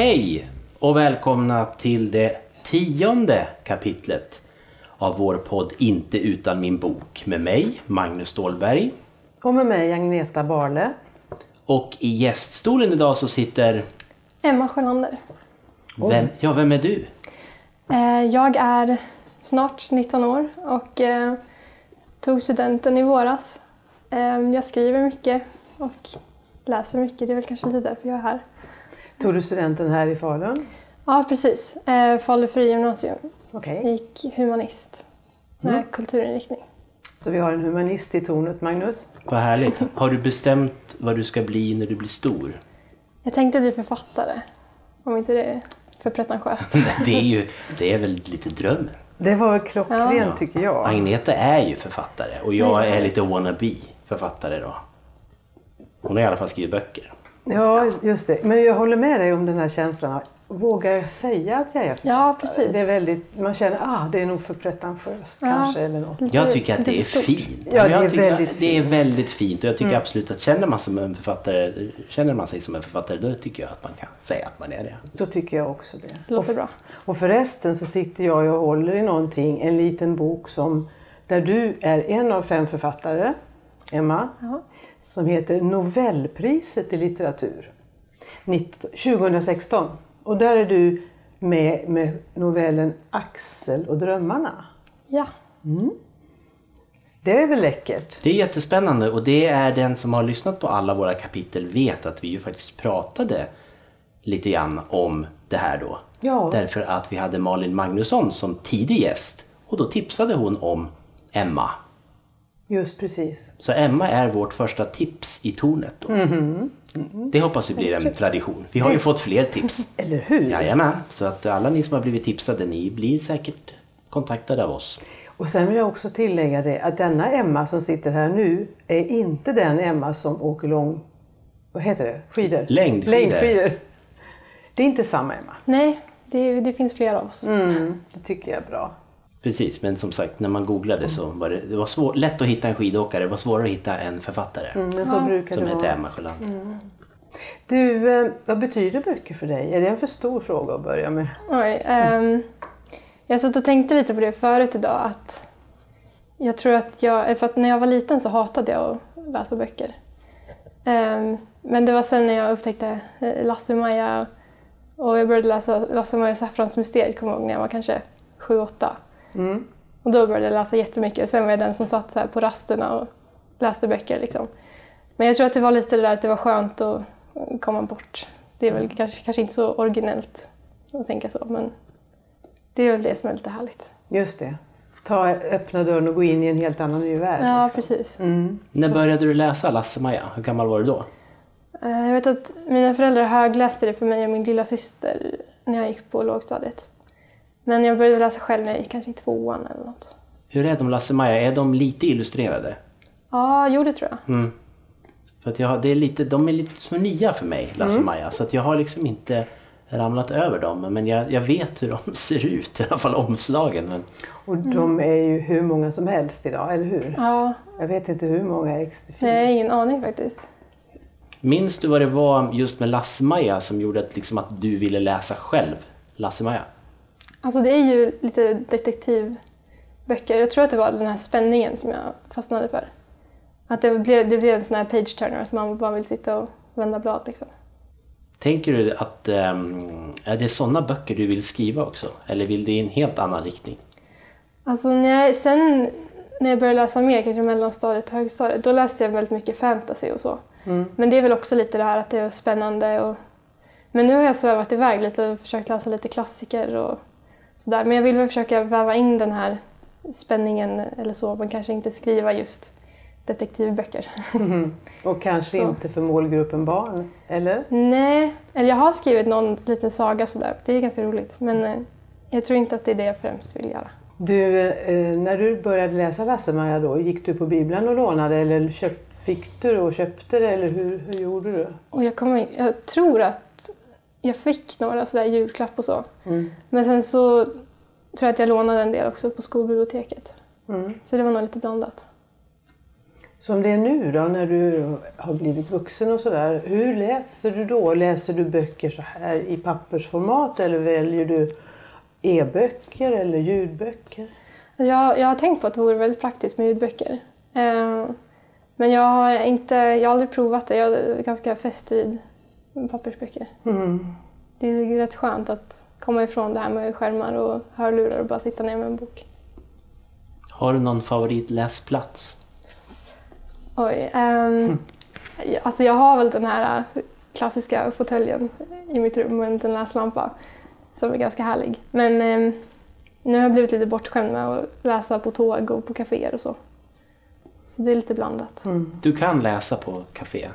Hej och välkomna till det tionde kapitlet av vår podd Inte utan min bok med mig, Magnus Stålberg. Och med mig Agneta Barle. Och i gäststolen idag så sitter... Emma Sjölander. Vem, ja, vem är du? Eh, Jag är snart 19 år och eh, tog studenten i våras. Eh, Jag skriver mycket och läser mycket. Det är väl kanske lite därför jag är här. Tog du studenten här i Falun? Ja, precis. Eh, Falu gymnasium. Okej. Jag gick humanist med Mm. kulturinriktning. Så vi har en humanist i tornet, Magnus. Vad härligt. Har du bestämt vad du ska bli när du blir stor? Jag tänkte bli författare, om inte det är för pretentiöst. Det är ju det är väl lite drömmen. Det var klockrent Ja. tycker jag. Agneta är ju författare och jag Nej, är lite wannabe författare då. Hon har i alla fall skrivit böcker. Ja, just det. Men jag håller med dig om den här känslan. Vågar jag säga att jag är författare? Ja, precis. Det är väldigt, man känner ah, det är nog för pretentiöst Ja. kanske. Eller något. Jag tycker att det är fint. Ja, det är tycker väldigt att Det är fint. väldigt fint och jag tycker absolut att känner man, som en författare, känner man sig som en författare då tycker jag att man kan säga att man är det. Då tycker jag också det. Det låter och, bra. och förresten så sitter jag och håller i någonting, en liten bok som, där du är en av fem författare, Emma, Ja. Som heter Nobelpriset i litteratur 19, 2016. Och där är du med med novellen Axel och drömmarna. Ja, Det är väl läckert? Det är jättespännande och det är den som har lyssnat på alla våra kapitel vet att vi ju faktiskt pratade lite grann om det här då. Ja. Därför att vi hade Malin Magnusson som tidig gäst och då tipsade hon om Emma. Just precis. Så Emma är vårt första tips i tornet då. Det hoppas vi blir en tradition. Vi har ju fått fler tips. Eller hur? Jajamän, så att alla ni som har blivit tipsade, ni blir säkert kontaktade av oss. Och sen vill jag också tillägga det att denna Emma som sitter här nu är inte den Emma som åker lång... Vad heter det? Skidor? Längdskidor. Längdskidor. Det är inte samma Emma. nej, det, det finns flera av oss. Mm, det tycker jag är bra. Precis, men som sagt när man googlade så var det, det var svår, lätt att hitta en skidåkare, det var svårare att hitta en författare Mm, så brukar som det hette. Emma Sjölander. Du, eh, vad betyder böcker för dig? Är det en för stor fråga att börja med? Oj, ehm, jag satt och tänkte lite på det förut idag. Att jag tror att jag, för att när jag var liten så hatade jag att läsa böcker. Ehm, men det var sen när jag upptäckte eh, Lasse-Maja och jag började läsa Lasse-Maja Saffrans mysteriet, kommer jag ihåg, när jag var kanske sju, åtta. Mm. Och då började jag läsa jättemycket. Och sen var jag den som satt så här på rasterna och läste böcker. Liksom. Men jag tror att det var lite det där att det var skönt att komma bort. Det är väl kanske, kanske inte så originellt att tänka så, men det är väl det som är lite härligt. Just det. Ta öppna dörren och gå in i en helt annan ny värld. Ja, liksom. precis. När började du läsa Lasse-Maja? Hur gammal var du då? Eh, Jag vet att mina föräldrar högläste det för mig och min lilla syster när jag gick på lågstadiet. Men jag började läsa själv när jag gick kanske i tvåan eller något. Hur är de Lasse-Maja? Är de lite illustrerade? Ja, jo det tror jag. Mm. För att jag, har- det är lite, de är lite som nya för mig, Lasse-Maja. Så att jag har liksom inte ramlat över dem. Men jag, jag vet hur de ser ut, i alla fall omslagen. Men Och de är ju hur många som helst idag, eller hur? Ja, Jag vet inte hur många ex det finns. har ingen aning faktiskt. minns du vad det var just med Lasse-Maja som gjorde att, liksom, att du ville läsa själv Lasse-Maja? Alltså det är ju lite detektivböcker. Jag tror att det var den här spänningen som jag fastnade för. Att det blev, det blev en sån här page turner, att man bara vill sitta och vända blad liksom. Tänker du att ehm, är det sådana böcker du vill skriva också? Eller vill det i en helt annan riktning? Alltså när jag, sen när jag började läsa mer, kanske mellanstadiet och högstadiet, då läste jag väldigt mycket fantasy och så. Men det är väl också lite det här att det är spännande och... Men nu har jag svävat iväg lite och försökt läsa lite klassiker och sådär. Men jag vill väl försöka väva in den här spänningen eller så, men kanske inte skriva just detektivböcker. Och kanske Så. inte för målgruppen barn, eller? Nej, eller jag har skrivit någon liten saga sådär. Det är ganska roligt. Men eh, jag tror inte att det är det jag främst vill göra. Du, eh, när du började läsa Lasse-Maja då, gick du på Bibeln och lånade eller köp, fick du och köpte det eller hur, hur gjorde du? Och jag, kommer, jag tror att jag fick några sådär julklapp och så. Mm. Men sen så tror jag att jag lånade en del också på skolbiblioteket. Mm. Så det var nog lite blandat. Som det är nu då när du har blivit vuxen och sådär. Hur läser du då? Läser du böcker så här i pappersformat eller väljer du e-böcker eller ljudböcker? Jag, jag har tänkt på att det vore väldigt praktiskt med ljudböcker. Eh, men jag har, inte, jag har aldrig provat det. Jag är ganska fäst vid pappersböcker. Mm. Det är rätt skönt att komma ifrån det här med skärmar och hörlurar och bara sitta ner med en bok. Har du någon favoritläsplats? Oj. ehm, Alltså jag har väl den här klassiska fåtöljen i mitt rum med en liten läslampa som är ganska härlig. Men ehm, nu har jag blivit lite bortskämd med att läsa på tåg och på kaféer och så. Så det är lite blandat. Du kan läsa på café.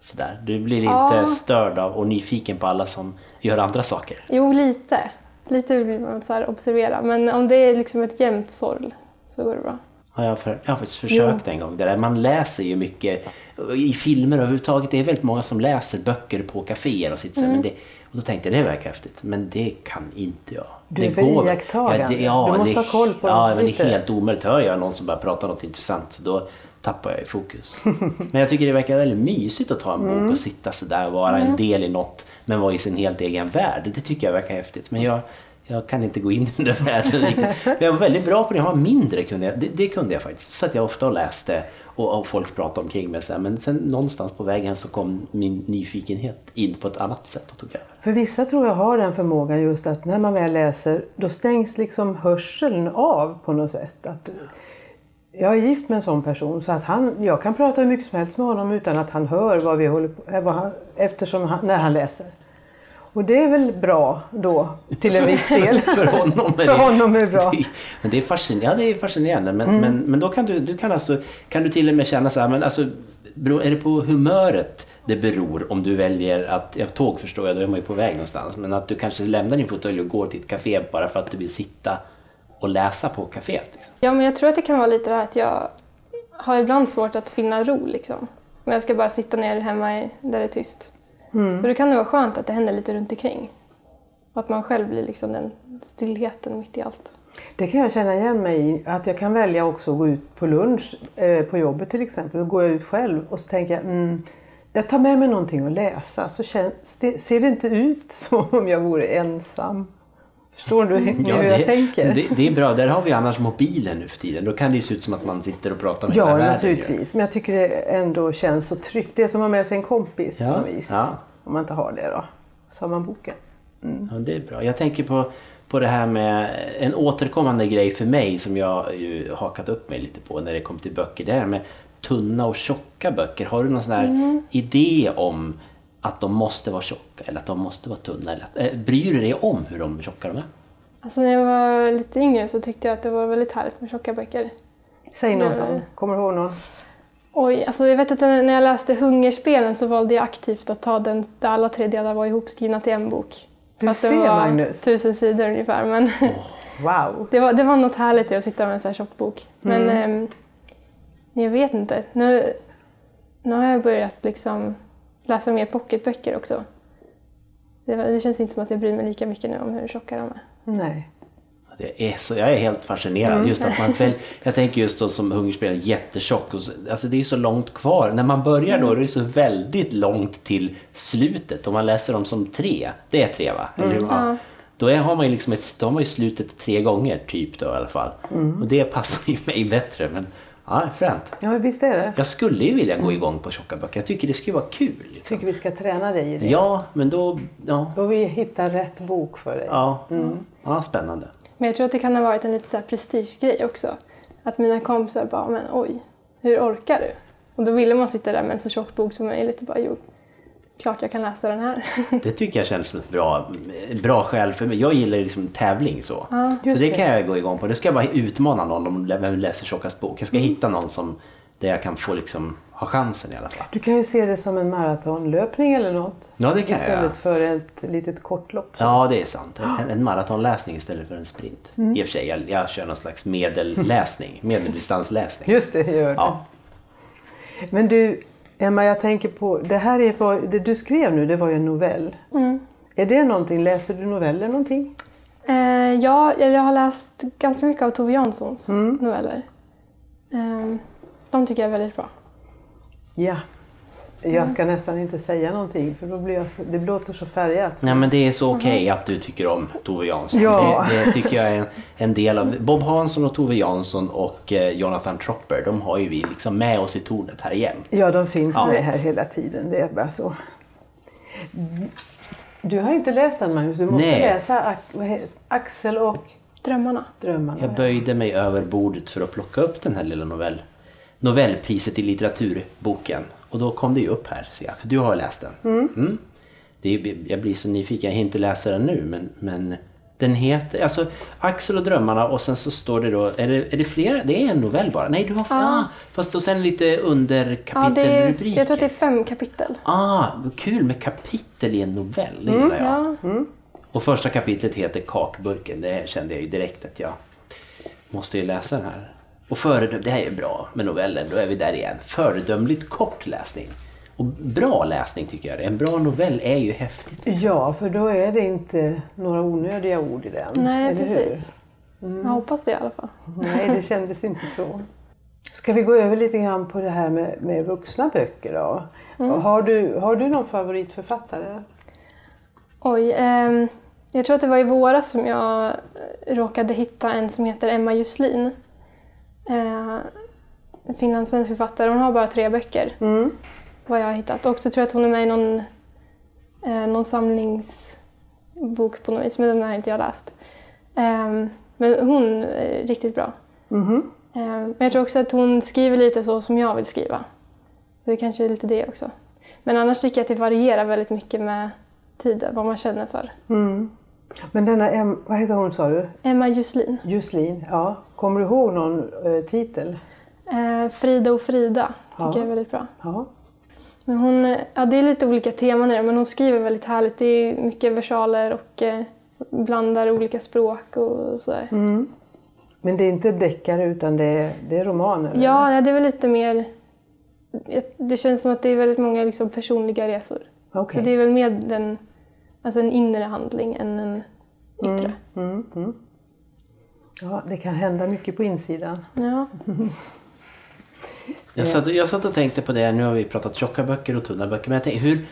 Sådär. Du blir inte Ja. störd av och nyfiken på alla som gör andra saker. Jo, lite. Lite vill man så här observera. Men om det är liksom ett jämnt sorl så går det bra. Ja, jag, har för, jag har faktiskt försökt en gång. Det där. Man läser ju mycket i filmer överhuvudtaget. Det är väldigt många som läser böcker på kaféer och sitter här, men det, och då tänkte jag det verkar häftigt. Men det kan inte jag. Du det är för går- iakttagande. Ja, det, ja, Du måste det, ha koll på Ja, men det är helt omöjligt. Hör jag någon som börjar prata något intressant då tappar jag i fokus. men jag tycker det verkar väldigt mysigt att ta en bok Mm. och sitta sådär och vara en del i något men vara i sin helt egen värld. Det tycker jag verkar häftigt. Men jag, jag kan inte gå in i den världen riktigt. Men jag var väldigt bra på det. Jag var mindre kunde jag. Det, det kunde jag faktiskt. Så att jag ofta och läste och, och folk pratade omkring mig. Men sen någonstans på vägen så kom min nyfikenhet in på ett annat sätt och tog över. För vissa tror jag har den förmågan just att när man väl läser då stängs liksom hörseln av på något sätt. Att, jag är gift med en sån person så att han, jag kan prata hur mycket som helst med honom utan att han hör vad vi håller på, eh, vad han, eftersom han, när han läser. Och det är väl bra då till en viss del. För honom är För det, honom är det bra. Mm. Men det är fascinerande. Ja, det är fascinerande. Men, men, men då kan du, du kan alltså, kan du till och med känna så här, men alltså, är det på humöret det beror om du väljer att, ja, tåg förstår jag, då är man ju på väg någonstans, men att du kanske lämnar din fåtölj och går till ett café bara för att du vill sitta och läsa på kaféet. Liksom. Ja, men jag tror att det kan vara lite det här att jag har ibland svårt att finna ro liksom. Men jag ska bara sitta ner hemma där det är tyst. Så det kan nog vara skönt att det händer lite runt omkring. Och att man själv blir liksom den stillheten mitt i allt. Det kan jag känna igen mig i. Att jag kan välja också att gå ut på lunch eh, på jobbet till exempel. Då går jag ut själv och så tänker jag mm, jag tar med mig någonting att läsa. Så känns det, ser det inte ut som om jag vore ensam. Förstår du hur jag det, tänker? Det, det är bra. Där har vi annars mobilen nu för tiden. Då kan det se ut som att man sitter och pratar med hela Ja, världen. ju. naturligtvis. Men jag tycker det ändå känns så tryggt. Det är som att ha med sig en kompis Ja, på något vis. ja. Om man inte har det då. Så har man boken. Ja, det är bra. Jag tänker på, på det här med en återkommande grej för mig som jag ju hakat upp mig lite på när det kommer till böcker. Det här med tunna och tjocka böcker. Har du någon sån här Mm. idé om att de måste vara tjocka eller att de måste vara tunna? Eller att, eh, bryr du dig om hur de tjocka de är? Alltså när jag var lite yngre så tyckte jag att det var väldigt härligt med tjocka böcker. Säg någon sån. Kommer du ihåg någon? Oj, alltså jag vet att när jag läste Hungerspelen så valde jag aktivt att ta den där alla tre delar var ihopskrivna till en bok. Du Fast det ser, var Magnus. tusen sidor ungefär. Men Wow! det, var, det var något härligt i att sitta med en sån här tjock bok. Men ehm, jag vet inte. Nu, nu har jag börjat liksom läsa mer pocketböcker också. Det, det känns inte som att jag bryr mig lika mycket nu om hur tjocka de är. Nej. Det är så, jag är helt fascinerad. Mm. Just att man väl, jag tänker just då som hungerspelare, jättetjock. Och så, alltså det är ju så långt kvar. När man börjar Mm. då är det så väldigt långt till slutet. Om man läser dem som tre, det är tre va? Eller hur? Mm. Ja. Då är, har man ju liksom ett, då har man ju slutet tre gånger typ då i alla fall. Mm. Och det passar ju mig bättre. Men ja, fränt. Ja, men visst är det. Jag skulle ju vilja gå igång på tjocka böcker. Jag tycker det skulle vara kul. Jag Liksom. tycker vi ska träna dig i det. Ja, men då... Ja, Då vi hittar rätt bok för dig. ja, ja spännande. Men jag tror att det kan ha varit en lite så här prestigegrej också. Att mina kompisar bara, men oj, hur orkar du? Och då ville man sitta där med en så tjock bok som möjligt och bara, jo, klart jag kan läsa den här. Det tycker jag känns som ett bra, bra skäl för mig. Jag gillar liksom tävling så. så just det det. kan jag gå igång på. Det ska jag bara utmana någon om vem läser tjockast bok. Jag ska hitta någon som, där jag kan få liksom ha chansen i alla fall. Du kan ju se det som en maratonlöpning eller något. Ja, det kan jag Istället göra. för ett litet kortlopp. så. Ja, det är sant. En, en maratonläsning istället för en sprint. I och för sig, jag, jag kör någon slags medelläsning. Medeldistansläsning. Just det, gör det. Ja. Men du, Emma, jag tänker på, det här är vad, det du skrev nu, det var ju en novell. Mm. Är det någonting, läser du noveller någonting? Eh, ja, jag har läst ganska mycket av Tove Janssons noveller. Eh, de tycker jag är väldigt bra. Ja. Jag ska nästan inte säga någonting för då blir jag, det låter så färgat. Nej men det är så okej att du tycker om Tove Jansson. Ja. Det, det tycker jag är en, en del av... Bob Hansson och Tove Jansson och eh, Jonathan Tropper, de har ju vi liksom med oss i tornet här igen. Ja, de finns Ja. med här hela tiden. Det är bara så. Du har inte läst den Magnus. Du måste Nej. läsa Axel och Drömmarna. drömmarna. Jag böjde mig över bordet för att plocka upp den här lilla novell, novellpriset i litteraturboken. Och då kom det ju upp här, ser jag, för du har läst den. Mm. Det är, jag blir så nyfiken, jag hinner inte läsa den nu, men, men den heter alltså Axel och drömmarna och sen så står det då, är det, är det flera? Det är en novell bara? Nej, du har ah. fast och sen lite Ja, är, underkapitelrubriker. jag tror att det är fem kapitel. Ah, kul med kapitel i en novell, det gillar jag. Ja. Och första kapitlet heter Kakburken. Det kände jag ju direkt att jag måste ju läsa den här. Och föredöm, det här är bra med novellen, då är vi där igen. Föredömligt kort läsning. Och bra läsning tycker jag. En bra novell är ju häftigt. Ja, för då är det inte några onödiga ord i den. Nej, eller precis. Mm. Jag hoppas det i alla fall. Nej, det kändes inte så. Ska vi gå över lite grann på det här med, med vuxna böcker då? Mm. Har, du, har du någon favoritförfattare? Oj, ehm, jag tror att det var i våras som jag eh, råkade hitta en som heter Emma Jusslin. Eh, en finlandssvensk författare. Hon har bara tre böcker, Mm. vad jag har hittat. Och så tror jag att hon är med i någon, eh, någon samlingsbok på något vis, men den har inte jag läst. Ehm, men hon är riktigt bra. Ehm, men jag tror också att hon skriver lite så som jag vill skriva. Så det kanske är lite det också. Men annars tycker jag att det varierar väldigt mycket med tiden, vad man känner för. Mm. Men denna, Em, vad heter hon sa du? Emma Jusslin. Jusslin, ja. Kommer du ihåg någon eh, titel? Eh, Frida och Frida tycker Ja. jag är väldigt bra. Ja. Men hon, ja, det är lite olika teman i det, men hon skriver väldigt härligt. Det är mycket versaler och eh, blandar olika språk och sådär. Mm. Men det är inte deckare utan det är, det är romaner? eller? Ja, ja, det är väl lite mer... Det känns som att det är väldigt många liksom, personliga resor. Okej. Så det är väl mer den, alltså en inre handling än en yttre. Mm, mm. Ja, det kan hända mycket på insidan. Ja. Jag satt, jag satt och tänkte på det, nu har vi pratat tjocka böcker och tunna böcker, men jag tänkte, hur...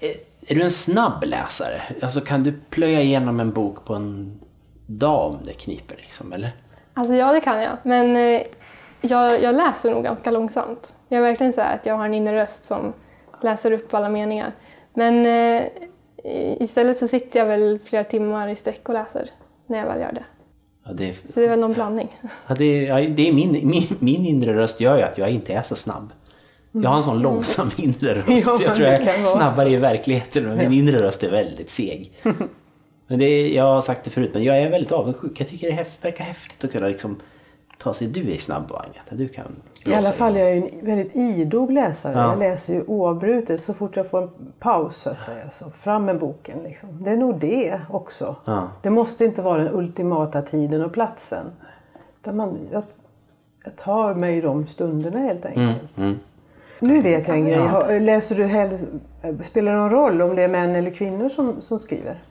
Är, är du en snabb läsare? Alltså kan du plöja igenom en bok på en dag om det kniper liksom, eller? Alltså ja, det kan jag. Men eh, jag, jag läser nog ganska långsamt. Jag är verkligen så här att jag har en inre röst som läser upp alla meningar. Men eh, istället så sitter jag väl flera timmar i sträck och läser när jag väl gör det. Ja, det, är, Så det är väl någon blandning. ja, det, är- ja, det är min, min, min inre röst gör ju att jag inte är så snabb. Jag har en sån långsam inre röst. Ja, jag tror jag är snabbare i verkligheten, men min inre röst är väldigt seg. Men det är, jag har sagt det förut, men jag är väldigt avundsjuk. Jag tycker det verkar häftigt att kunna liksom ta sig... Du är snabb Agneta, du kan I alla fall jag är ju en väldigt idog läsare. Ja. Jag läser ju oavbrutet så fort jag får en paus så att säga. Så fram med boken. Liksom. Det är nog det också. Ja. Det måste inte vara den ultimata tiden och platsen. Utan man, jag, jag tar mig de stunderna helt enkelt. Mm. Nu vet jag en grej. Läser du helst, spelar det någon roll om det är män eller kvinnor som, som skriver?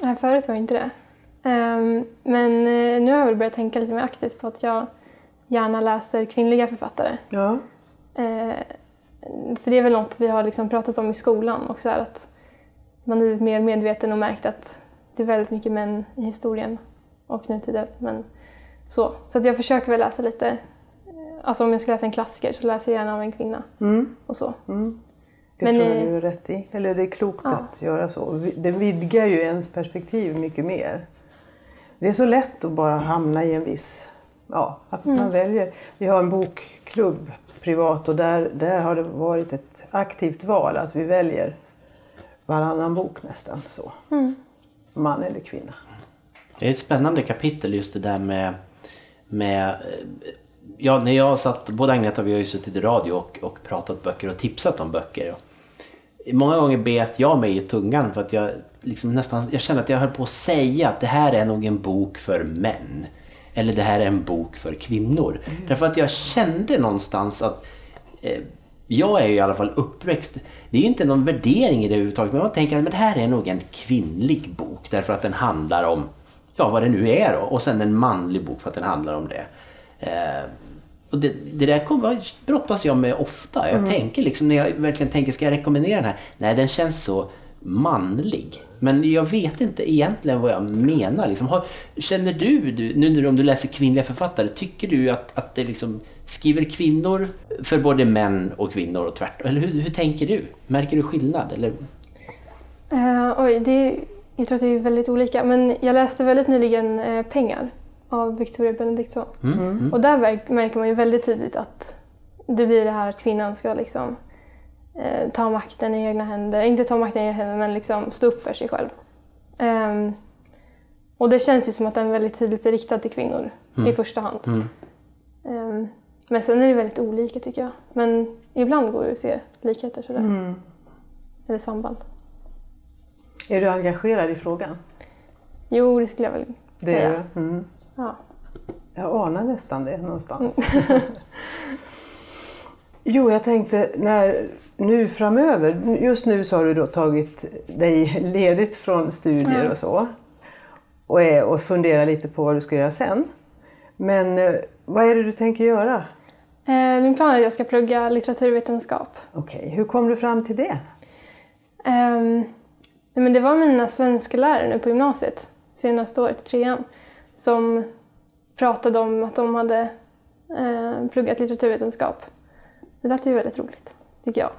Nej, förut var det inte det. Ehm, men eh, nu har jag väl börjat tänka lite mer aktivt på att jag gärna läser kvinnliga författare. Ja. Eh, för det är väl något vi har liksom pratat om i skolan också, att man har blivit mer medveten och märkt att det är väldigt mycket män i historien och nutiden. Men så så att jag försöker väl läsa lite, eh, alltså om jag ska läsa en klassiker så läser jag gärna av en kvinna Mm. och så. Det Men, tror jag eh, du är rätt i. Eller det är klokt Ja. att göra så. Det vidgar ju ens perspektiv mycket mer. Det är så lätt att bara hamna i en viss... Ja, att Mm. man väljer. Vi har en bokklubb privat och där, där har det varit ett aktivt val att vi väljer varannan bok nästan så. Mm. Man eller kvinna. Det är ett spännande kapitel just det där med... med eh, ja, när jag satt, både Agneta och vi har ju suttit i radio och, och pratat böcker och tipsat om böcker. Många gånger bet jag mig i tungan för att jag liksom nästan, jag kände att jag höll på att säga att det här är nog en bok för män. Eller det här är en bok för kvinnor. Därför att jag kände någonstans att eh, jag är ju i alla fall uppväxt, det är ju inte någon värdering i det överhuvudtaget, men man tänker att men det här är nog en kvinnlig bok därför att den handlar om, ja vad det nu är då, och sen en manlig bok för att den handlar om det. Eh, och det, det där kom, brottas jag med ofta. Jag tänker liksom, när jag verkligen tänker, ska jag rekommendera den här? Nej, den känns så manlig. Men jag vet inte egentligen vad jag menar. Liksom, har, känner du, du, nu när du, om du läser kvinnliga författare, tycker du att, att det liksom skriver kvinnor för både män och kvinnor och tvärtom? Eller hur, hur tänker du? Märker du skillnad? Eller? Eh, oj, det, jag tror att det är väldigt olika. Men jag läste väldigt nyligen eh, Pengar av Victoria Benediktsson. Mm. Och där märker man ju väldigt tydligt att det blir det här att kvinnan ska liksom eh, ta makten i egna händer. Inte ta makten i egna händer, men liksom stå upp för sig själv. Ehm, och det känns ju som att den väldigt tydligt är riktad till kvinnor i första hand. Mm. Ehm, men sen är det väldigt olika tycker jag. Men ibland går det att se likheter sådär. Eller samband. Är du engagerad i frågan? Jo, det skulle jag väl Det säga. är du. Mm. Ja. Jag anar nästan det någonstans. jo, jag tänkte när, nu framöver, just nu så har du då tagit dig ledigt från studier Ja. och så och, är, och funderar lite på vad du ska göra sen. Men eh, vad är det du tänker göra? Eh, min plan är att jag ska plugga litteraturvetenskap. Okej, hur kom du fram till det? Ehm, nej, men det var mina svenska lärare nu på gymnasiet, senaste året i trean, som pratade om att de hade eh, pluggat litteraturvetenskap. Det lät ju väldigt roligt, tycker jag.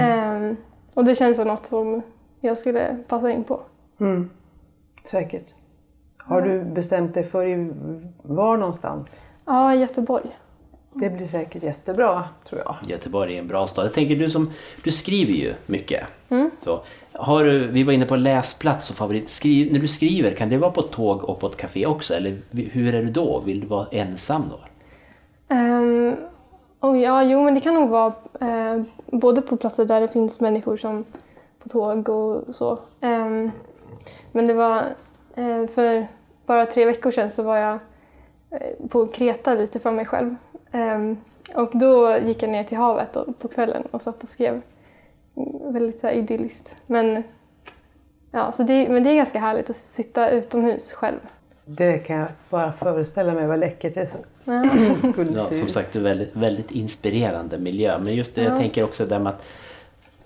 Ehm, och det känns som något som jag skulle passa in på. Mm. Säkert. Har du bestämt dig för i, var någonstans? Ja, Göteborg. Det blir säkert jättebra, tror jag. Göteborg är en bra stad. Jag tänker du som, du skriver ju mycket. Mm. Så, har du, vi var inne på läsplats och favorit. Skriv, när du skriver, kan det vara på ett tåg och på ett café också? Eller hur är du då? Vill du vara ensam då? Um, Oh, ja, jo, men det kan nog vara eh, både på platser där det finns människor som på tåg och så. Eh, men det var eh, för bara tre veckor sedan så var jag eh, på Kreta lite för mig själv. Ehm, och då gick jag ner till havet på kvällen och satt och skrev. Mm, väldigt så här, idylliskt. Men, ja, så det, men det är ganska härligt att sitta utomhus själv. Det kan jag bara föreställa mig vad läckert det är. Ja. Ja, som sagt, en väldigt, väldigt inspirerande miljö. Men just det, jag Ja. tänker också det med att,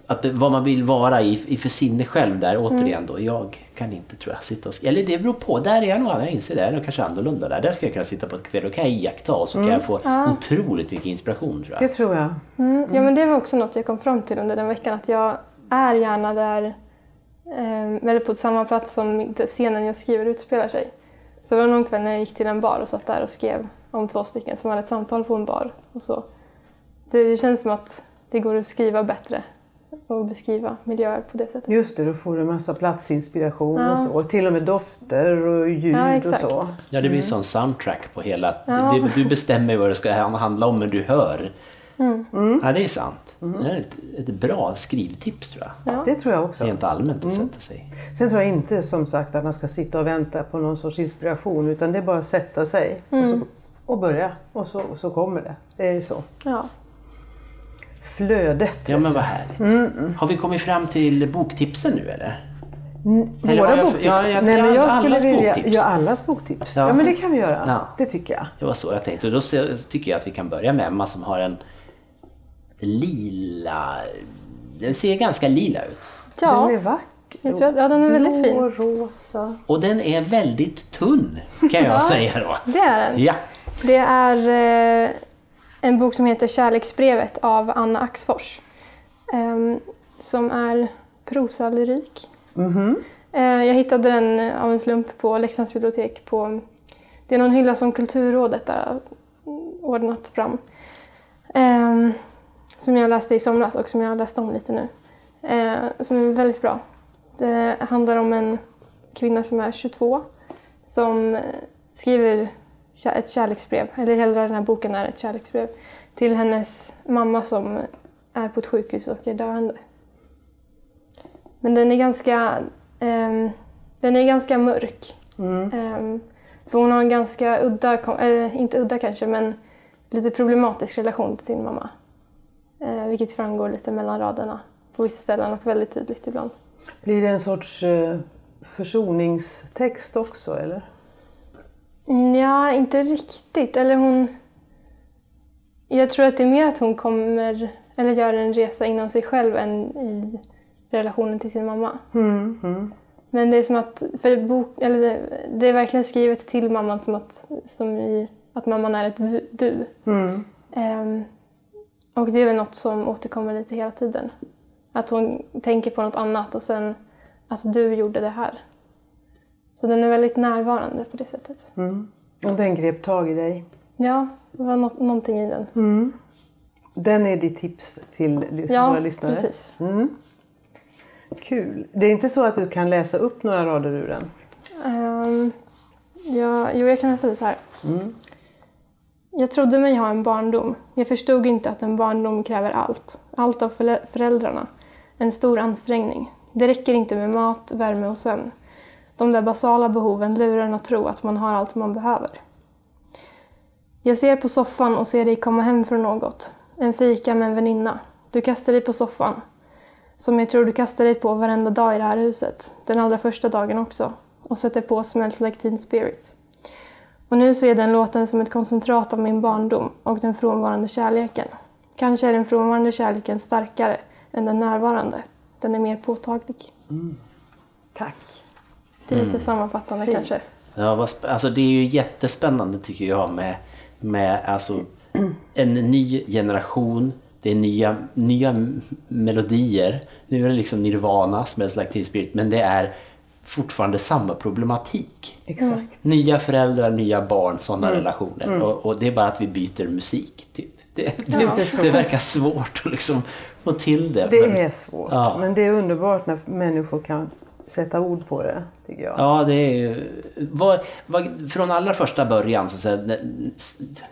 att det, vad man vill vara i, i för sinne själv där, Mm. återigen då. Jag kan inte, tror jag, sitta och skriva. Eller det beror på. Där är jag nog, jag inser det. Jag är nog kanske annorlunda där. Där ska jag kunna sitta på ett kväll och kan jag iaktta och så kan jag få Ja. otroligt mycket inspiration, tror Det jag. tror jag. Mm, ja, men det var också något jag kom fram till under den veckan, att jag är gärna där, eh, eller på samma plats som scenen jag skriver utspelar sig. Så det var någon kväll när jag gick till en bar och satt där och skrev om två stycken som hade ett samtal på en bar. Och så. Det, det känns som att det går att skriva bättre och beskriva miljöer på det sättet. Just det, då får du en massa platsinspiration Ja. och så. Och till och med dofter och ljud Ja, och så. Ja, det blir sån soundtrack på hela... Ja. Det, du bestämmer vad det ska handla om, men du hör. Ja, det är sant. Det är ett, ett bra skrivtips, tror jag. Ja. Det tror jag också. Rent allmänt att sätta sig. Sen tror jag inte som sagt att man ska sitta och vänta på någon sorts inspiration utan det är bara att sätta sig och, så, och börja och så, och så kommer det. Det är ju så. Ja. Flödet. Ja, men vad härligt. Har vi kommit fram till boktipsen nu, eller? Eller Våra jag- boktips? ja, jag- Nej, men jag skulle vilja... boktips. Ja, allas boktips. Ja. Ja. men det kan vi göra. Ja. Det tycker jag. Det var så jag tänkte. Och då tycker jag att vi kan börja med Emma som har en lila... Den ser ganska lila ut. ja, Den är vacker. jag tror att, ja, den är väldigt Blå, fin. rosa. Och den är väldigt tunn, kan jag Ja. säga då. Det är den. Ja. Det är eh, en bok som heter Kärleksbrevet av Anna Axfors. ehm, som är prosalyrik. Eh, jag hittade den av en slump på Leksands bibliotek. På, det är någon hylla som Kulturrådet har ordnat fram. Ehm, som jag läste i somras och som jag har läst om lite nu. Eh, som är väldigt bra. Det handlar om en kvinna som är 22 som eh, skriver ett kärleksbrev, eller hela den här boken är ett kärleksbrev, till hennes mamma som är på ett sjukhus och är döende. Men den är ganska, ehm, den är ganska mörk. Ehm, för hon har en ganska udda, eller inte udda kanske, men lite problematisk relation till sin mamma. Eh, vilket framgår lite mellan raderna på vissa ställen och väldigt tydligt ibland. Blir det en sorts eh, försoningstext också eller? Mm, Ja, inte riktigt. Eller hon... Jag tror att det är mer att hon kommer, eller gör en resa inom sig själv än i relationen till sin mamma. Men det är som att, för bok, eller det, det är verkligen skrivet till mamman som att, som i, att mamman är ett du. du. Ehm, och det är väl något som återkommer lite hela tiden. Att hon tänker på något annat och sen att du gjorde det här. Så den är väldigt närvarande på det sättet. Och den grep tag i dig. Ja, det var nå- någonting i den. Den är ditt tips till ja, våra lyssnare. precis. Kul. Det är inte så att du kan läsa upp några rader ur den? Um, ja, jo, jag kan läsa lite här. Jag trodde mig ha en barndom. Jag förstod inte att en barndom kräver allt. Allt av förä- föräldrarna. En stor ansträngning. Det räcker inte med mat, värme och sömn. De där basala behoven lurar en att tro att man har allt man behöver. Jag ser på soffan och ser dig komma hem från något. En fika med en väninna. Du kastar dig på soffan. Som jag tror du kastar dig på varenda dag i det här huset. Den allra första dagen också. Och sätter på Smells Like Teen Spirit. Och nu så är den låten som ett koncentrat av min barndom och den frånvarande kärleken. Kanske är den frånvarande kärleken starkare än den närvarande. Den är mer påtaglig. Tack. Det är lite sammanfattande Fint. kanske. Ja, vad alltså det är ju jättespännande tycker jag med, med alltså, en ny generation. Det är nya, nya melodier. Nu är det liksom Nirvana, Smells Like Teen Spirit, men det är fortfarande samma problematik. Exakt. Nya föräldrar, nya barn, sådana relationer. Och, och det är bara att vi byter musik. Typ. Det, det, Lite så. det verkar svårt att liksom få till det. Det men- är svårt. Ja. Men det är underbart när människor kan sätta ord på det, tycker jag. Ja, det är ju... Vad, vad, från allra första början, så att säga,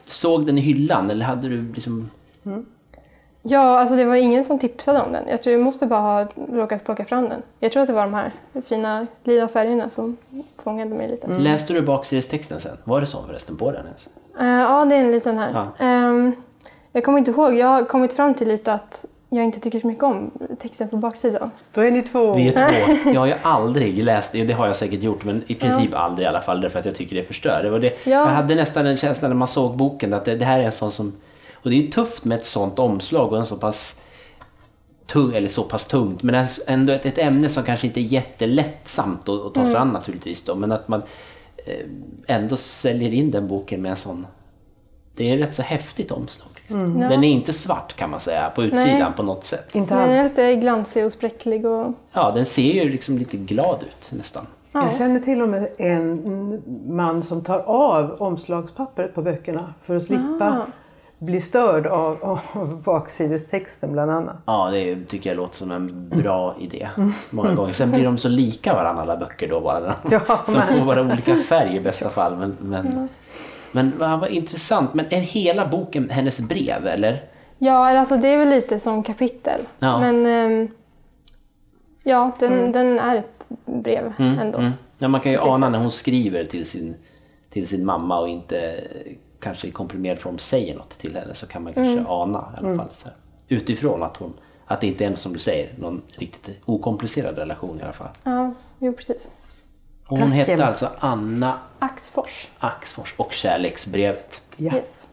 såg den i hyllan eller hade du liksom... Ja, alltså det var ingen som tipsade om den. Jag tror jag måste bara ha råkat plocka fram den. Jag tror att det var de här fina lila färgerna som fångade mig lite. Läste du baksidestexten sen? Var det så förresten på den ens? Eh, ja, det är en liten här. Ja. Ehm, jag kommer inte ihåg. Jag har kommit fram till lite att jag inte tycker så mycket om texten på baksidan. Då är ni två. Vi är två. Jag har ju aldrig läst det, det har jag säkert gjort, men i princip aldrig i alla fall, därför att jag tycker det förstör. Det var det. Ja. Jag hade nästan en känsla när man såg boken att det, det här är en sån som... Och det är ju tufft med ett sånt omslag och en så pass tung, eller så pass tungt, men ändå ett, ett ämne som kanske inte är jättelättsamt att, att ta sig an naturligtvis då, men att man eh, ändå säljer in den boken med en sån... Det är ett rätt så häftigt omslag. Ja. Den är inte svart kan man säga på utsidan Nej. på något sätt. Inte Den är alls. lite glansig och spräcklig och... Ja, den ser ju liksom lite glad ut nästan. Ja. Jag känner till och med en man som tar av omslagspappret på böckerna för att slippa Ah. bli störd av, av baksidestexten bland annat. Ja, det tycker jag låter som en bra idé. Många gånger. Sen blir de så lika varandra alla böcker då bara. Ja, De får bara olika färg i bästa fall. Men, men, men vad, vad intressant. Men är hela boken hennes brev eller? Ja, alltså det är väl lite som kapitel. Ja. Men ehm, ja, den, den är ett brev ändå. Mm. Ja, man kan ju ana sätt. när hon skriver till sin, till sin mamma och inte eh, kanske i komprimerad form säger något till henne så kan man kanske Mm. ana i alla fall. Så här. Utifrån att hon att det inte är som du säger, någon riktigt okomplicerad relation i alla fall. Ja, jo precis. Och hon Tack, hette Emma. alltså Anna Axfors. Axfors och Kärleksbrevet. Ja. Yes.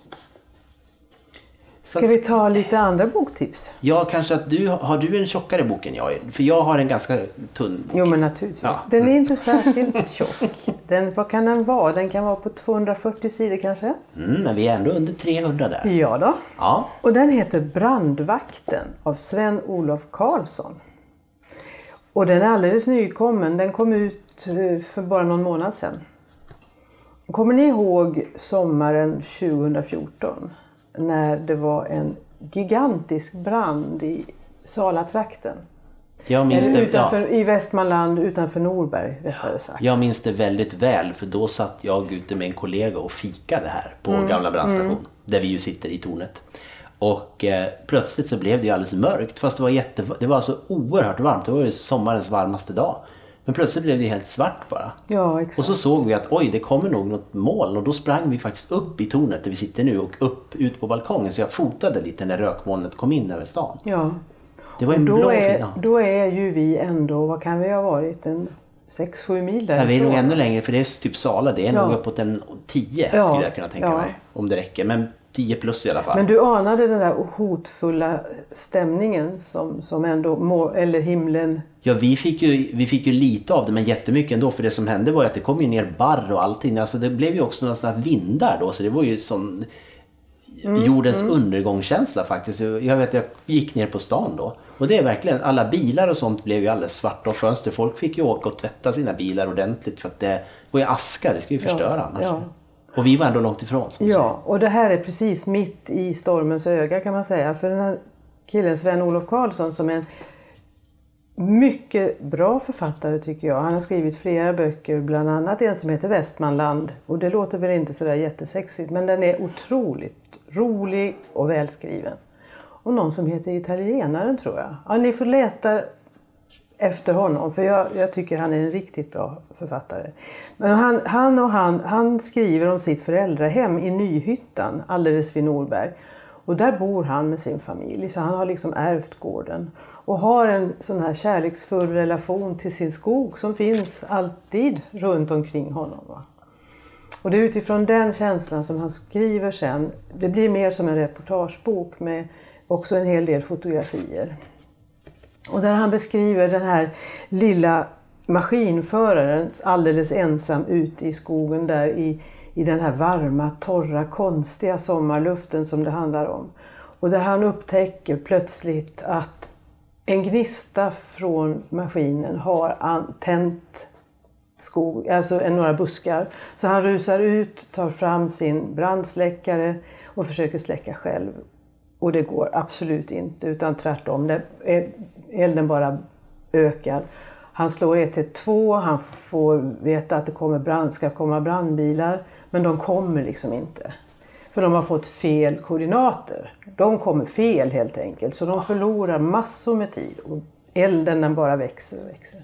Ska vi ta lite andra boktips? Ja, kanske att du har du en tjockare bok än jag? För jag har en ganska tunn bok. Jo men naturligtvis. Ja. Den är inte särskilt tjock. Den, vad kan den vara? Den kan vara på 240 sidor kanske? Mm, men vi är ändå under 300 där. Ja då. Ja, Och den heter Brandvakten av Sven-Olof Karlsson. Och den är alldeles nykommen. Den kom ut för bara någon månad sedan. Kommer ni ihåg sommaren 2014? När det var en gigantisk brand i Salatrakten. jag minns, Eller det, utanför, ja, I Västmanland utanför Norberg rättare sagt. jag minns det väldigt väl för då satt jag ute med en kollega och fikade här på Mm. gamla brandstation. Där vi ju sitter i tornet. Och eh, plötsligt så blev det ju alldeles mörkt fast det var, jätte, det var så oerhört varmt. Det var ju sommarens varmaste dag. Men plötsligt blev det helt svart bara. Ja, exakt. Och så såg vi att oj, det kommer nog något moln och då sprang vi faktiskt upp i tornet där vi sitter nu och upp ut på balkongen. Så jag fotade lite när rökmolnet kom in över stan. Ja. Det var en Då blå är, Ja. då är ju vi ändå, vad kan vi ha varit, en 6-7 mil Ja, därifrån. vi är nog ännu längre för det är typ Sala. Det är Ja. nog uppåt en 10 Ja, skulle jag kunna tänka ja. mig. Om det räcker. Men 10 plus i alla fall. Men du anade den där hotfulla stämningen som, som ändå, må, eller himlen... Ja, vi fick, ju, vi fick ju lite av det, men jättemycket ändå. För det som hände var ju att det kom ju ner barr och allting. Alltså det blev ju också några sådana vindar då, så det var ju som jordens undergångskänsla faktiskt. Jag vet, jag gick ner på stan då. Och det är verkligen, alla bilar och sånt blev ju alldeles svarta och fönster. Folk fick ju åka och tvätta sina bilar ordentligt för att det var ju aska, det skulle ju förstöra annars. ja. Och vi var ändå långt ifrån. Som du säger. Ja, och det här är precis mitt i stormens öga kan man säga. För den här killen Sven-Olof Karlsson som är en mycket bra författare tycker jag. Han har skrivit flera böcker, bland annat en som heter Västmanland. Och det låter väl inte sådär jättesexigt men den är otroligt rolig och välskriven. Och någon som heter Italienaren tror jag. Ja, ni får leta efter honom för jag, jag tycker han är en riktigt bra författare. Men han, han, och han, han skriver om sitt föräldrahem i Nyhyttan alldeles vid Norberg. Och där bor han med sin familj så han har liksom ärvt gården. Och har en sån här kärleksfull relation till sin skog som finns alltid runt omkring honom. Va? Och det är utifrån den känslan som han skriver sen. Det blir mer som en reportagebok med också en hel del fotografier. Och där han beskriver den här lilla maskinföraren alldeles ensam ute i skogen där i, i den här varma, torra, konstiga sommarluften som det handlar om. Och där han upptäcker plötsligt att en gnista från maskinen har tänt skog, alltså några buskar. Så han rusar ut, tar fram sin brandsläckare och försöker släcka själv. Och det går absolut inte, utan tvärtom. Det är, elden bara ökar. Han slår 112, han får veta att det kommer brand, ska komma brandbilar, men de kommer liksom inte. För de har fått fel koordinater. De kommer fel helt enkelt, så de förlorar massor med tid. Och elden den bara växer och växer.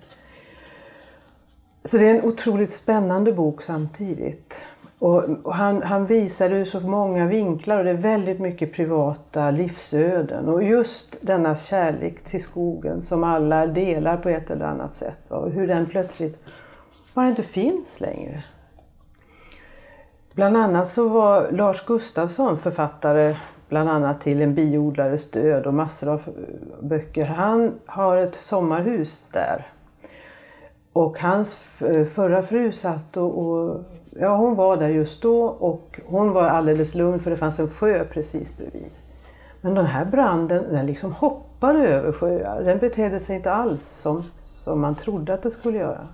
Så det är en otroligt spännande bok samtidigt. Och och han, han visar det ur så många vinklar och det är väldigt mycket privata livsöden. Och just denna kärlek till skogen som alla delar på ett eller annat sätt. Och hur den plötsligt bara inte finns längre. Bland annat så var Lars Gustafsson författare bland annat till En biodlares död och massor av eh, böcker. Han har ett sommarhus där. Och hans eh, förra fru satt och, och ja, hon var där just då och hon var alldeles lugn för det fanns en sjö precis bredvid. Men den här branden den liksom hoppade över sjöar. Den betedde sig inte alls som, som man trodde att det skulle göra.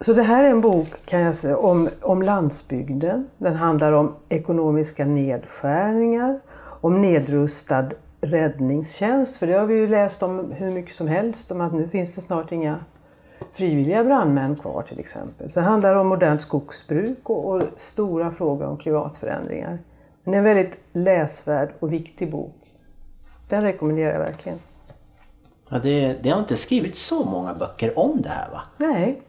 Så det här är en bok kan jag säga, om, om landsbygden. Den handlar om ekonomiska nedskärningar, om nedrustad räddningstjänst. För det har vi ju läst om hur mycket som helst, om att nu finns det snart inga frivilliga brandmän kvar till exempel. Så det handlar om modernt skogsbruk och, och stora frågor om klimatförändringar. Men det är en väldigt läsvärd och viktig bok. Den rekommenderar jag verkligen. Ja, det, det har inte skrivits så många böcker om det här va? Nej,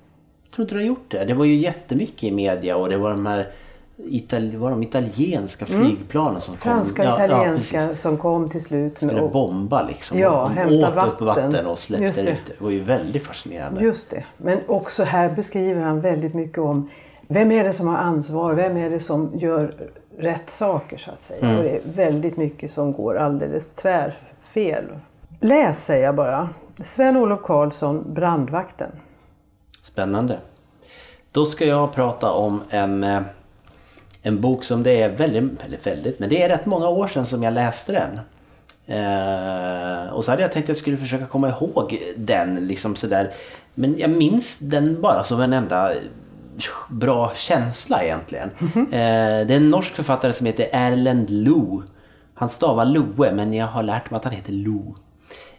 Jag tror inte det har gjort det. Det var ju jättemycket i media och det var de här Itali- var de italienska flygplanen som kom. Mm. franska Ja, och ja, italienska precis. som kom till slut. Med, Skulle och, bomba liksom. Ja, de hämta åt upp vatten. vatten och släppte Just det. ut det. Det var ju väldigt fascinerande. Just det. Men också här beskriver han väldigt mycket om vem är det som har ansvar, vem är det som gör rätt saker så att säga. Och det är väldigt mycket som går alldeles tvärfel. Läs säger jag bara. Sven-Olof Karlsson, Brandvakten. Spännande. Då ska jag prata om en, eh, en bok som det är väldigt, eller väldigt, men det är rätt många år sedan som jag läste den. Eh, och så hade jag tänkt att jag skulle försöka komma ihåg den liksom sådär. Men jag minns den bara som en enda bra känsla egentligen. Eh, det är en norsk författare som heter Erlend Lo. Han stavar Loe men jag har lärt mig att han heter Lo.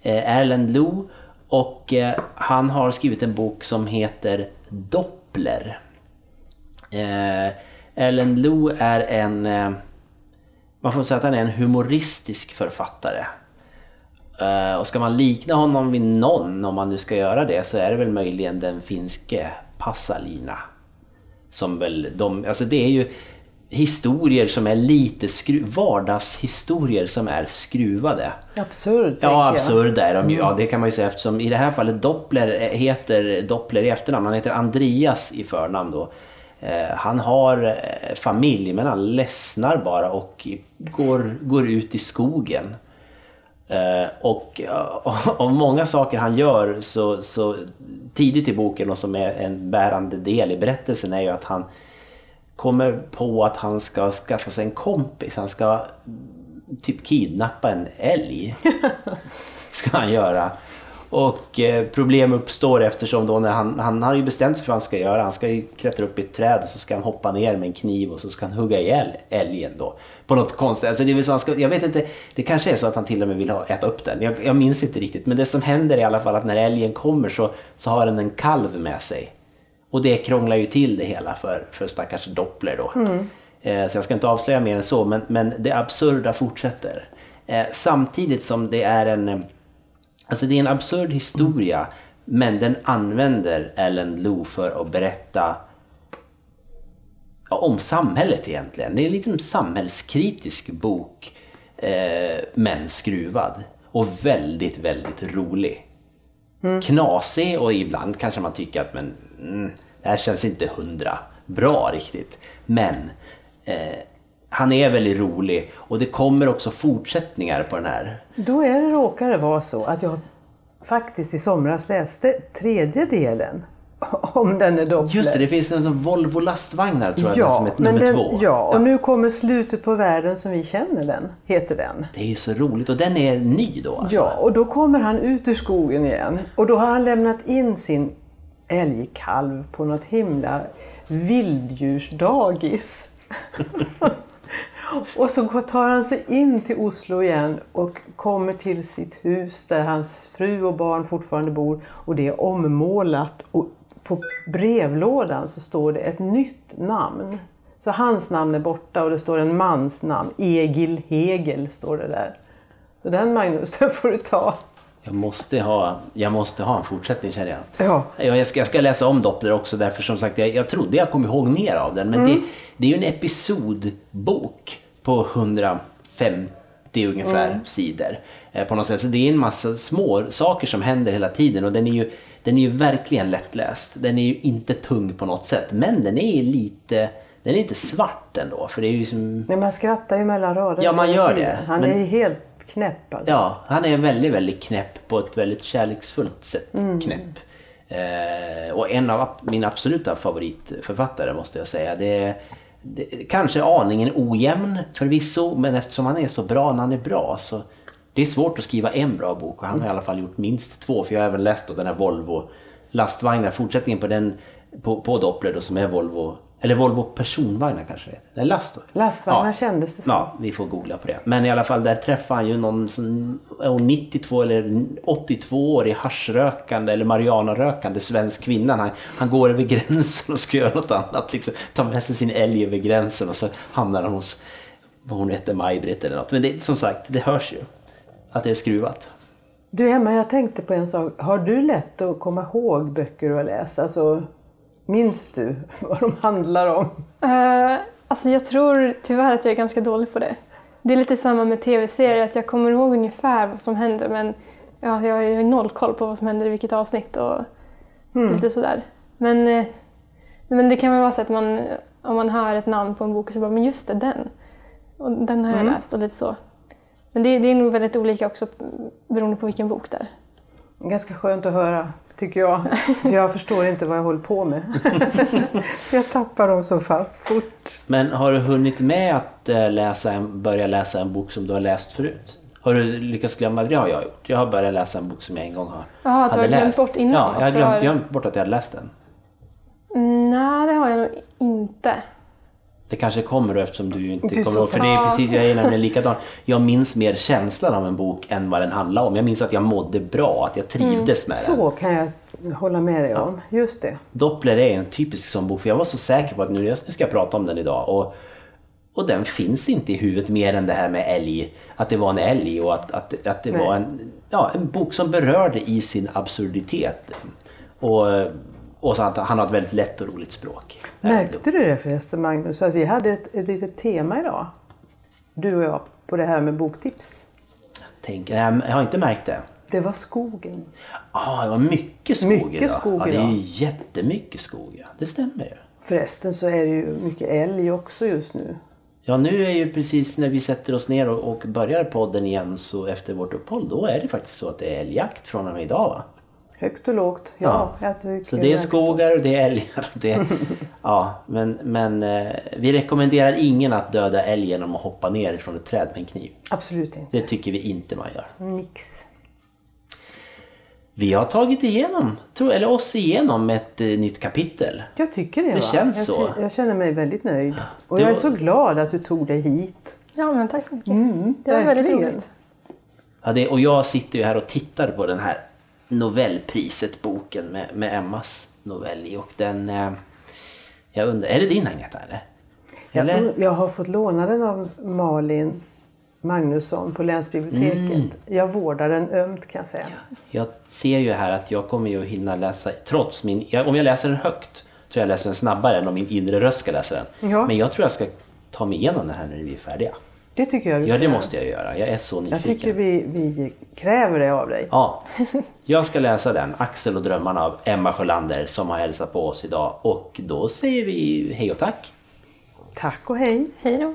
Eh, Erlend Lo och eh, han har skrivit en bok som heter Doppler. Eh, Erlend Lo är en... Eh, man får säga att han är en humoristisk författare. Eh, och ska man likna honom vid någon, om man nu ska göra det, så är det väl möjligen den finske Passalina. Som väl de, alltså det är ju historier som är lite skru, vardagshistorier som är skruvade. Absurd, Ja, jag. absurda är de ju. Ja, det kan man ju säga eftersom i det här fallet Doppler heter Doppler i efternamn. Han heter Andreas i förnamn då. Eh, han har eh, familj men han ledsnar bara och går, går ut i skogen. Eh, och av många saker han gör så, så tidigt i boken och som är en bärande del i berättelsen är ju att han kommer på att han ska skaffa sig en kompis. Han ska typ kidnappa en älg. Ska han göra. Och eh, problem uppstår eftersom då när han, han har ju bestämt sig för vad han ska göra. Han ska ju klättra upp i ett träd och så ska han hoppa ner med en kniv och så ska han hugga ihjäl älgen då. På något konstigt. Alltså det är så han ska, jag vet inte, det kanske är så att han till och med vill ha, äta upp den. Jag, jag minns inte riktigt. Men det som händer är i alla fall att när älgen kommer så, så har den en kalv med sig. Och det krånglar ju till det hela för, för stackars Doppler då. Mm. Eh, så jag ska inte avslöja mer än så, men, men det absurda fortsätter. Eh, samtidigt som det är en... Alltså det är en absurd historia, men den använder Ellen Lou för att berätta om samhället egentligen. Det är lite en samhällskritisk bok, eh, men skruvad. Och väldigt, väldigt rolig. Mm. Knasig och ibland kanske man tycker att men, mm, det här känns inte hundra bra riktigt. Men eh, han är väldigt rolig och det kommer också fortsättningar på den här. Då är det, råkar vara så att jag faktiskt i somras läste tredje delen om den är Doppler. Just det, det finns en Volvo lastvagnar tror jag ja, som heter nummer den, två. Ja, och ja. nu kommer Slutet på världen som vi känner den, heter den. Det är ju så roligt och den är ny då alltså. Ja, och då kommer han ut ur skogen igen och då har han lämnat in sin älgkalv på något himla vilddjursdagis. och så tar han sig in till Oslo igen och kommer till sitt hus där hans fru och barn fortfarande bor och det är ommålat. Och på brevlådan så står det ett nytt namn. Så hans namn är borta och det står en mans namn. Egil Hegel står det där. Så den Magnus, den får du ta. Jag måste ha, jag måste ha en fortsättning känner jag. Ja. Jag, ska, jag ska läsa om Doppler också därför som sagt jag, jag trodde jag kom ihåg mer av den. Men mm. det, det är ju en episodbok på 150 ungefär mm. sidor. Eh, på något sätt. Så det är en massa små saker som händer hela tiden och den är ju, den är ju verkligen lättläst. Den är ju inte tung på något sätt men den är lite den är inte svart ändå. För det är ju som... Men man skrattar ju mellan raderna. Ja, man gör det. Han men... är helt knäpp alltså. Ja, han är väldigt, väldigt knäpp på ett väldigt kärleksfullt sätt. Mm. Knäpp. Eh, och en av mina absoluta favoritförfattare måste jag säga. Det är, det, kanske aningen ojämn förvisso, men eftersom han är så bra när han är bra så det är svårt att skriva en bra bok och han har i alla fall gjort minst två. För jag har även läst då den här Volvo lastvagnar, fortsättningen på den på, på Doppler då, som är Volvo eller Volvo personvagnar kanske det heter. Eller last, Lastvagnar ja. kändes det som. Ja, vi får googla på det. Men i alla fall, där träffar han ju någon som 92 eller 82 år i haschrökande eller marijuanarökande svensk kvinna. Han, han går över gränsen och ska göra något annat. Liksom, tar med sig sin älg över gränsen och så hamnar han hos, vad hon heter, Maj-Britt eller något. Men det, som sagt, det hörs ju att det är skruvat. Du Emma, jag tänkte på en sak. Har du lätt att komma ihåg böcker har läst? Alltså, Minns du vad de handlar om? Uh, alltså jag tror tyvärr att jag är ganska dålig på det. Det är lite samma med tv-serier, att jag kommer ihåg ungefär vad som händer men ja, jag har noll koll på vad som händer i vilket avsnitt och mm. lite sådär. Men, eh, men det kan väl vara så att man, om man hör ett namn på en bok så bara, men just det, den. Och den har jag mm. läst och lite så. Men det, det är nog väldigt olika också beroende på vilken bok det är. Ganska skönt att höra tycker jag. Jag förstår inte vad jag håller på med. jag tappar dem så fort. Men har du hunnit med att eh, läsa en, börja läsa en bok som du har läst förut? Har du lyckats glömma? Det har jag gjort. Jag har börjat läsa en bok som jag en gång har Jaha, att du har glömt bort innan? Ja, jag har glömt, glömt bort att jag hade läst den. Mm, nej, det har jag nog inte. Det kanske kommer då eftersom du inte du kommer ihåg. För det är precis, jag är nämligen likadan. Jag minns mer känslan av en bok än vad den handlar om. Jag minns att jag mådde bra, att jag trivdes mm, med den. Så kan jag hålla med dig ja. om. Just det. Doppler är en typisk sån bok, för jag var så säker på att nu ska jag prata om den idag. Och, och den finns inte i huvudet mer än det här med älg. Att det var en älg och att, att, att det Nej. var en, ja, en bok som berörde i sin absurditet. Och och så att han har ett väldigt lätt och roligt språk. Märkte du det förresten Magnus, att vi hade ett, ett litet tema idag? Du och jag, på det här med boktips. Jag, tänker, jag har inte märkt det. Det var skogen. Ja, ah, det var mycket skog mycket idag. skog ja, det är jättemycket skog, ja. Det stämmer ju. Förresten så är det ju mycket älg också just nu. Ja, nu är ju precis när vi sätter oss ner och, och börjar podden igen så efter vårt uppehåll, då är det faktiskt så att det är älgjakt från och med idag va? Högt och lågt. Ja, jag tycker Så det är skogar och det är älgar. Det, ja, men men eh, vi rekommenderar ingen att döda älg genom att hoppa ner från ett träd med en kniv. Absolut inte. Det tycker vi inte man gör. Nix. Vi har tagit igenom, tror, eller oss igenom ett eh, nytt kapitel. Jag tycker det. Det va? känns jag, så. Jag känner mig väldigt nöjd. Och jag är så glad att du tog dig hit. Ja, men tack så mycket. det var väldigt verkligen. roligt. Ja, det, och jag sitter ju här och tittar på den här Nobelpriset-boken med, med Emmas novell i. Och den... Eh, jag undrar, är det din Agneta eller? Eller? Jag, jag har fått låna den av Malin Magnusson på länsbiblioteket. Mm. Jag vårdar den ömt kan jag säga. Jag ser ju här att jag kommer ju hinna läsa, trots min... Jag, om jag läser den högt tror jag läser den snabbare än om min inre röst ska läsa den. Ja. Men jag tror jag ska ta mig igenom den här när vi är färdiga. Det tycker jag du Ja, det göra. måste jag göra. Jag är så nyfiken. Jag tycker vi, vi kräver det av dig. Ja, jag ska läsa den, Axel och drömmarna av Emma Sjölander som har hälsat på oss idag. Och då säger vi hej och tack. Tack och hej! Hej då.